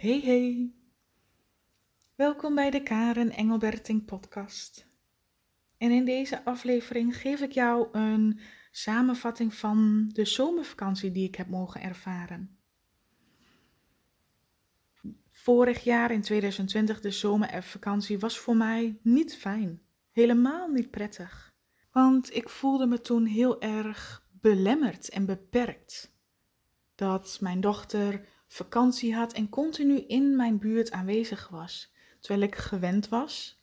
Hey hey, welkom bij de Karen Engelberting podcast. En in deze aflevering geef ik jou een samenvatting van de zomervakantie die ik heb mogen ervaren. Vorig jaar in 2020, de zomervakantie, was voor mij niet fijn. Helemaal niet prettig. Want ik voelde me toen heel erg belemmerd en beperkt. Dat mijn dochter vakantie had en continu in mijn buurt aanwezig was. Terwijl ik gewend was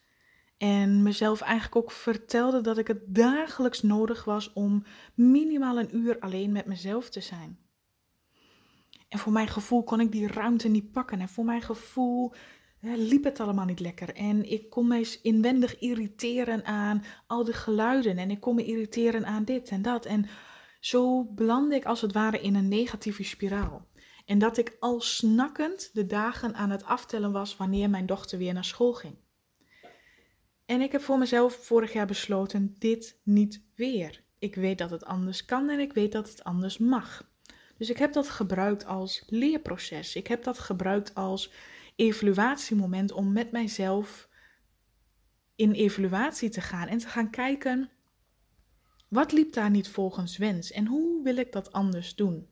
en mezelf eigenlijk ook vertelde dat ik het dagelijks nodig was om minimaal een uur alleen met mezelf te zijn. En voor mijn gevoel kon ik die ruimte niet pakken. En voor mijn gevoel liep het allemaal niet lekker. En ik kon me inwendig irriteren aan al die geluiden. En ik kon me irriteren aan dit en dat. En zo belandde ik als het ware in een negatieve spiraal. En dat ik al snakkend de dagen aan het aftellen was wanneer mijn dochter weer naar school ging. En ik heb voor mezelf vorig jaar besloten: dit niet weer. Ik weet dat het anders kan en ik weet dat het anders mag. Dus ik heb dat gebruikt als leerproces. Ik heb dat gebruikt als evaluatiemoment om met mijzelf in evaluatie te gaan en te gaan kijken wat liep daar niet volgens wens en hoe wil ik dat anders doen.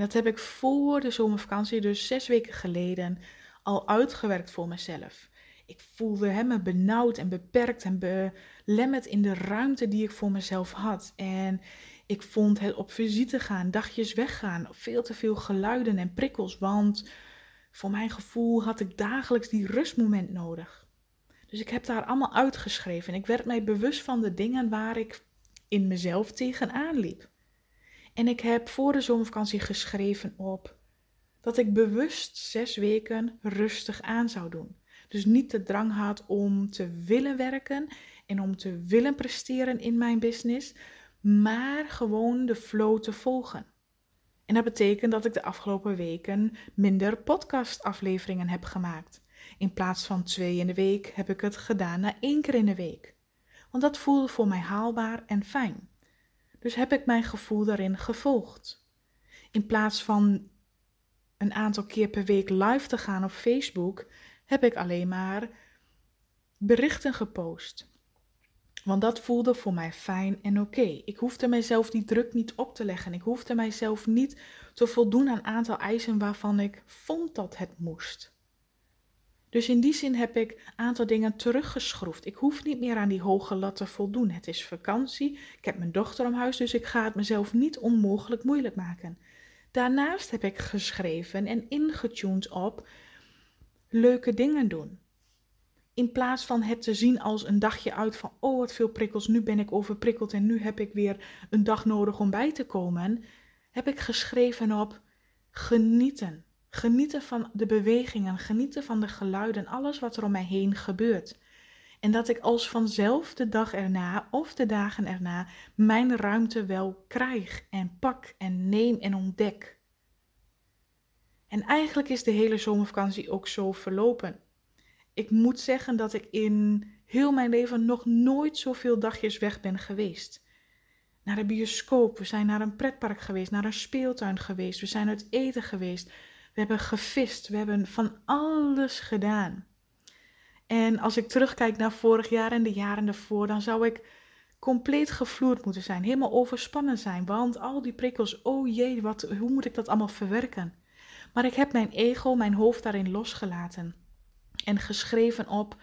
En dat heb ik voor de zomervakantie, dus zes weken geleden, al uitgewerkt voor mezelf. Ik voelde me benauwd en beperkt en belemmerd in de ruimte die ik voor mezelf had. En ik vond het op visite gaan, dagjes weggaan, veel te veel geluiden en prikkels, want voor mijn gevoel had ik dagelijks die rustmoment nodig. Dus ik heb daar allemaal uitgeschreven. Ik werd mij bewust van de dingen waar ik in mezelf tegenaan liep. En ik heb voor de zomervakantie geschreven op dat ik bewust zes weken rustig aan zou doen. Dus niet de drang had om te willen werken en om te willen presteren in mijn business, maar gewoon de flow te volgen. En dat betekent dat ik de afgelopen weken minder podcastafleveringen heb gemaakt. In plaats van twee in de week heb ik het gedaan na één keer in de week. Want dat voelde voor mij haalbaar en fijn. Dus heb ik mijn gevoel daarin gevolgd. In plaats van een aantal keer per week live te gaan op Facebook, heb ik alleen maar berichten gepost. Want dat voelde voor mij fijn en oké. Ik hoefde mijzelf die druk niet op te leggen. Ik hoefde mijzelf niet te voldoen aan een aantal eisen waarvan ik vond dat het moest. Dus in die zin heb ik een aantal dingen teruggeschroefd. Ik hoef niet meer aan die hoge lat te voldoen. Het is vakantie, ik heb mijn dochter om huis, dus ik ga het mezelf niet onmogelijk moeilijk maken. Daarnaast heb ik geschreven en ingetuned op leuke dingen doen. In plaats van het te zien als een dagje uit van, oh wat veel prikkels, nu ben ik overprikkeld en nu heb ik weer een dag nodig om bij te komen, heb ik geschreven op genieten. Genieten van de bewegingen, genieten van de geluiden, alles wat er om mij heen gebeurt. En dat ik als vanzelf de dag erna of de dagen erna mijn ruimte wel krijg en pak en neem en ontdek. En eigenlijk is de hele zomervakantie ook zo verlopen. Ik moet zeggen dat ik in heel mijn leven nog nooit zoveel dagjes weg ben geweest. Naar de bioscoop, we zijn naar een pretpark geweest, naar een speeltuin geweest, we zijn uit eten geweest, we hebben gevist, we hebben van alles gedaan. En als ik terugkijk naar vorig jaar en de jaren daarvoor, dan zou ik compleet gevloerd moeten zijn, helemaal overspannen zijn. Want al die prikkels, oh jee, wat, hoe moet ik dat allemaal verwerken? Maar ik heb mijn ego, mijn hoofd daarin losgelaten. En geschreven op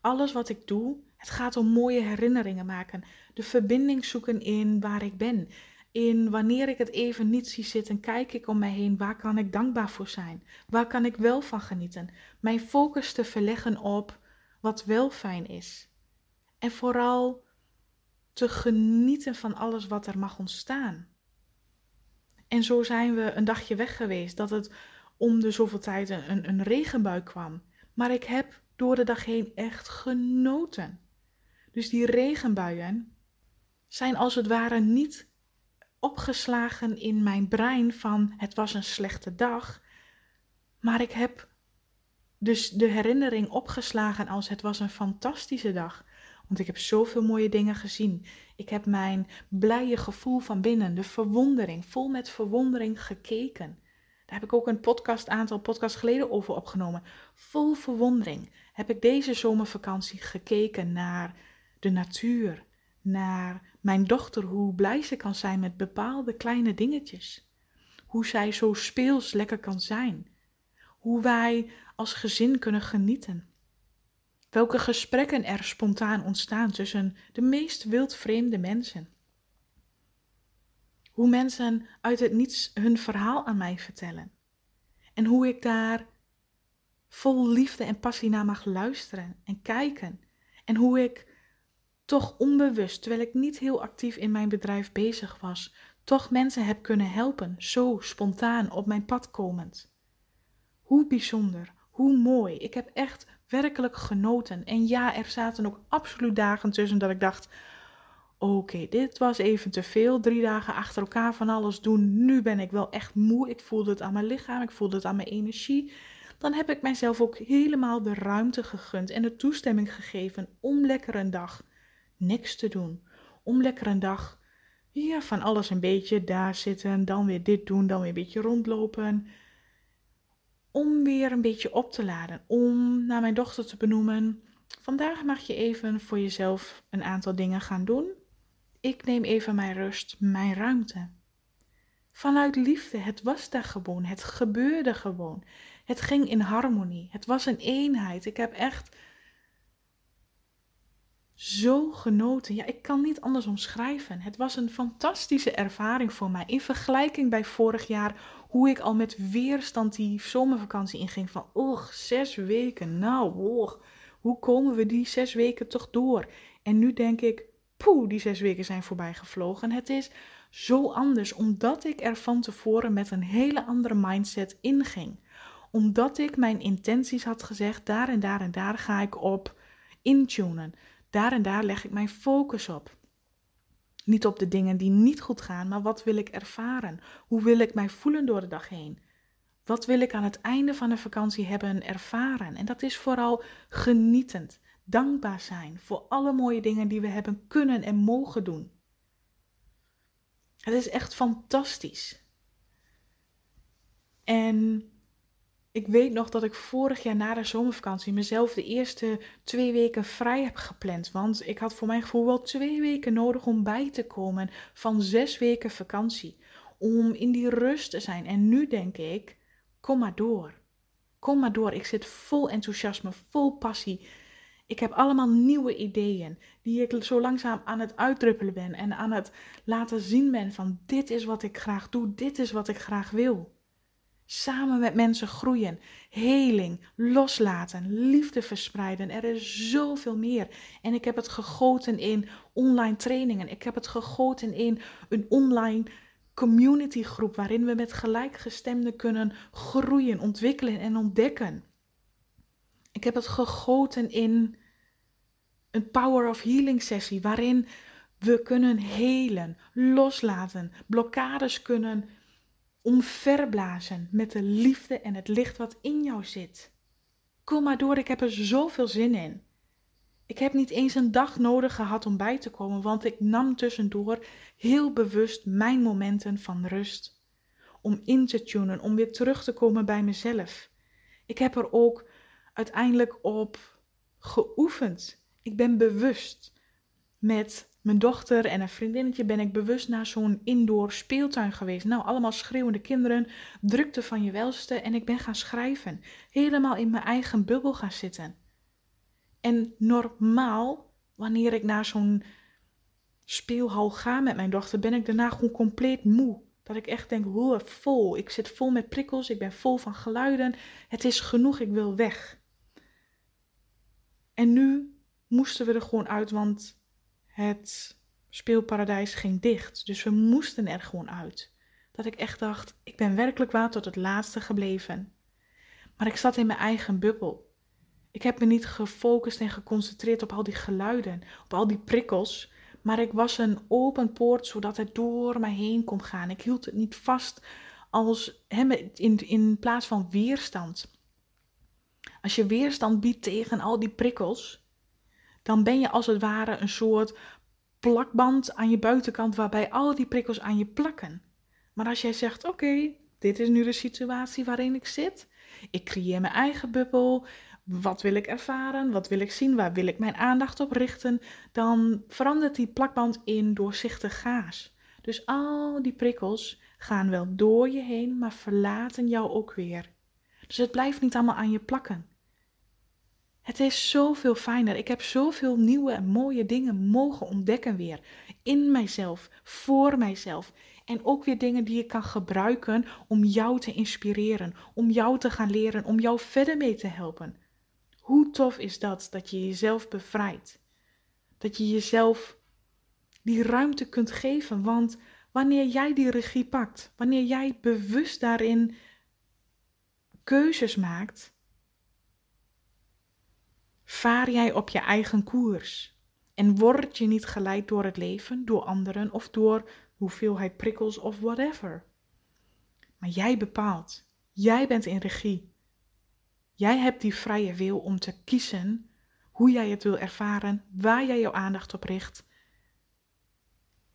alles wat ik doe. Het gaat om mooie herinneringen maken. De verbinding zoeken in waar ik ben in wanneer ik het even niet zie zitten, kijk ik om mij heen, waar kan ik dankbaar voor zijn? Waar kan ik wel van genieten? Mijn focus te verleggen op wat wel fijn is. En vooral te genieten van alles wat er mag ontstaan. En zo zijn we een dagje weg geweest, dat het om de zoveel tijd een, een regenbui kwam. Maar ik heb door de dag heen echt genoten. Dus die regenbuien zijn als het ware niet opgeslagen in mijn brein van het was een slechte dag. Maar ik heb dus de herinnering opgeslagen als het was een fantastische dag. Want ik heb zoveel mooie dingen gezien. Ik heb mijn blije gevoel van binnen, de verwondering, vol met verwondering gekeken. Daar heb ik ook een podcast, aantal podcasts geleden over opgenomen. Vol verwondering heb ik deze zomervakantie gekeken naar de natuur, naar mijn dochter, hoe blij ze kan zijn met bepaalde kleine dingetjes. Hoe zij zo speels lekker kan zijn. Hoe wij als gezin kunnen genieten. Welke gesprekken er spontaan ontstaan tussen de meest wildvreemde mensen. Hoe mensen uit het niets hun verhaal aan mij vertellen. En hoe ik daar vol liefde en passie naar mag luisteren en kijken. En hoe ik toch onbewust, terwijl ik niet heel actief in mijn bedrijf bezig was, toch mensen heb kunnen helpen, zo spontaan op mijn pad komend. Hoe bijzonder, hoe mooi. Ik heb echt werkelijk genoten. En ja, er zaten ook absoluut dagen tussen dat ik dacht: oké, dit was even te veel. Drie dagen achter elkaar van alles doen. Nu ben ik wel echt moe. Ik voelde het aan mijn lichaam, ik voelde het aan mijn energie. Dan heb ik mijzelf ook helemaal de ruimte gegund en de toestemming gegeven om lekker een dag niks te doen. Om lekker een dag ja, van alles een beetje daar zitten, dan weer dit doen, dan weer een beetje rondlopen. Om weer een beetje op te laden. Om naar mijn dochter te benoemen. Vandaag mag je even voor jezelf een aantal dingen gaan doen. Ik neem even mijn rust, mijn ruimte. Vanuit liefde, het was daar gewoon, het gebeurde gewoon. Het ging in harmonie, het was een eenheid. Ik heb echt zo genoten. Ja, ik kan niet anders omschrijven. Het was een fantastische ervaring voor mij. In vergelijking bij vorig jaar, hoe ik al met weerstand die zomervakantie inging. Van, och, zes weken. Nou, och, hoe komen we die zes weken toch door? En nu denk ik, poeh, die zes weken zijn voorbij gevlogen. Het is zo anders, omdat ik er van tevoren met een hele andere mindset inging. Omdat ik mijn intenties had gezegd, daar en daar en daar ga ik op intunen. Daar en daar leg ik mijn focus op. Niet op de dingen die niet goed gaan, maar wat wil ik ervaren? Hoe wil ik mij voelen door de dag heen? Wat wil ik aan het einde van de vakantie hebben ervaren? En dat is vooral genietend, dankbaar zijn voor alle mooie dingen die we hebben kunnen en mogen doen. Het is echt fantastisch. En ik weet nog dat ik vorig jaar na de zomervakantie mezelf de eerste twee weken vrij heb gepland. Want ik had voor mijn gevoel wel twee weken nodig om bij te komen van zes weken vakantie. Om in die rust te zijn. En nu denk ik, kom maar door. Kom maar door. Ik zit vol enthousiasme, vol passie. Ik heb allemaal nieuwe ideeën die ik zo langzaam aan het uitdruppelen ben en aan het laten zien ben van dit is wat ik graag doe, dit is wat ik graag wil. Samen met mensen groeien, heling, loslaten, liefde verspreiden. Er is zoveel meer. En ik heb het gegoten in online trainingen. Ik heb het gegoten in een online communitygroep waarin we met gelijkgestemden kunnen groeien, ontwikkelen en ontdekken. Ik heb het gegoten in een Power of Healing sessie waarin we kunnen helen, loslaten, blokkades kunnen omverblazen met de liefde en het licht wat in jou zit. Kom maar door, ik heb er zoveel zin in. Ik heb niet eens een dag nodig gehad om bij te komen, want ik nam tussendoor heel bewust mijn momenten van rust. Om in te tunen, om weer terug te komen bij mezelf. Ik heb er ook uiteindelijk op geoefend. Ik ben bewust met mijn dochter en een vriendinnetje ben ik bewust naar zo'n indoor speeltuin geweest. Nou, allemaal schreeuwende kinderen, drukte van je welste en ik ben gaan schrijven. Helemaal in mijn eigen bubbel gaan zitten. En normaal, wanneer ik naar zo'n speelhal ga met mijn dochter, ben ik daarna gewoon compleet moe. Dat ik echt denk, hoe vol. Ik zit vol met prikkels, ik ben vol van geluiden. Het is genoeg, ik wil weg. En nu moesten we er gewoon uit, want het speelparadijs ging dicht. Dus we moesten er gewoon uit. Dat ik echt dacht, ik ben werkelijk waar tot het laatste gebleven. Maar ik zat in mijn eigen bubbel. Ik heb me niet gefocust en geconcentreerd op al die geluiden, op al die prikkels. Maar ik was een open poort zodat het door mij heen kon gaan. Ik hield het niet vast als hem in, in plaats van weerstand. Als je weerstand biedt tegen al die prikkels, dan ben je als het ware een soort plakband aan je buitenkant waarbij al die prikkels aan je plakken. Maar als jij zegt: Oké, dit is nu de situatie waarin ik zit. Ik creëer mijn eigen bubbel. Wat wil ik ervaren? Wat wil ik zien? Waar wil ik mijn aandacht op richten? Dan verandert die plakband in doorzichtig gaas. Dus al die prikkels gaan wel door je heen, maar verlaten jou ook weer. Dus het blijft niet allemaal aan je plakken. Het is zoveel fijner. Ik heb zoveel nieuwe en mooie dingen mogen ontdekken weer. In mijzelf, voor mijzelf. En ook weer dingen die ik kan gebruiken om jou te inspireren, om jou te gaan leren, om jou verder mee te helpen. Hoe tof is dat, dat je jezelf bevrijdt? Dat je jezelf die ruimte kunt geven, want wanneer jij die regie pakt, wanneer jij bewust daarin keuzes maakt, vaar jij op je eigen koers. En word je niet geleid door het leven, door anderen of door hoeveelheid prikkels of whatever. Maar jij bepaalt. Jij bent in regie. Jij hebt die vrije wil om te kiezen hoe jij het wil ervaren, waar jij jouw aandacht op richt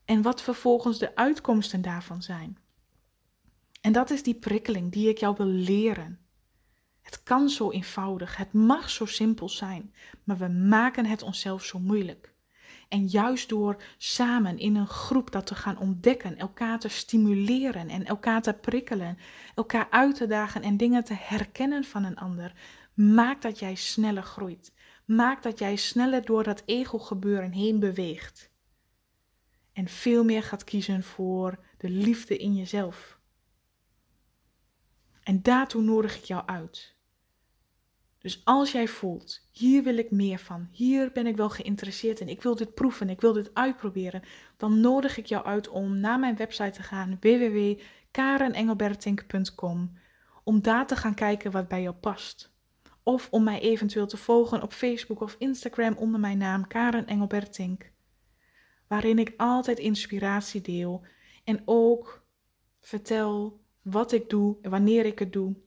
en wat vervolgens de uitkomsten daarvan zijn. En dat is die prikkeling die ik jou wil leren. Het kan zo eenvoudig, het mag zo simpel zijn, maar we maken het onszelf zo moeilijk. En juist door samen in een groep dat te gaan ontdekken, elkaar te stimuleren en elkaar te prikkelen, elkaar uit te dagen en dingen te herkennen van een ander, maakt dat jij sneller groeit. Maakt dat jij sneller door dat ego-gebeuren heen beweegt. En veel meer gaat kiezen voor de liefde in jezelf. En daartoe nodig ik jou uit. Dus als jij voelt, hier wil ik meer van, hier ben ik wel geïnteresseerd in, ik wil dit proeven, ik wil dit uitproberen, dan nodig ik jou uit om naar mijn website te gaan, www.karenengelbertink.com, om daar te gaan kijken wat bij jou past. Of om mij eventueel te volgen op Facebook of Instagram onder mijn naam Karen Engelbertink, waarin ik altijd inspiratie deel en ook vertel wat ik doe en wanneer ik het doe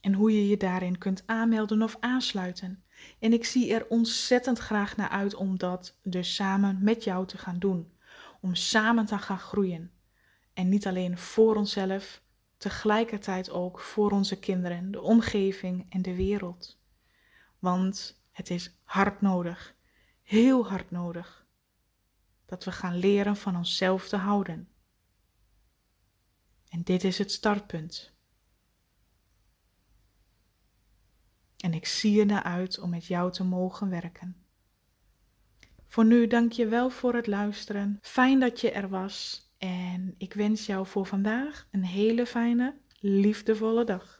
en hoe je je daarin kunt aanmelden of aansluiten. En ik zie er ontzettend graag naar uit om dat dus samen met jou te gaan doen. Om samen te gaan groeien. En niet alleen voor onszelf, tegelijkertijd ook voor onze kinderen, de omgeving en de wereld. Want het is hard nodig, heel hard nodig, dat we gaan leren van onszelf te houden. En dit is het startpunt. En ik zie er naar uit om met jou te mogen werken. Voor nu dank je wel voor het luisteren. Fijn dat je er was. En ik wens jou voor vandaag een hele fijne, liefdevolle dag.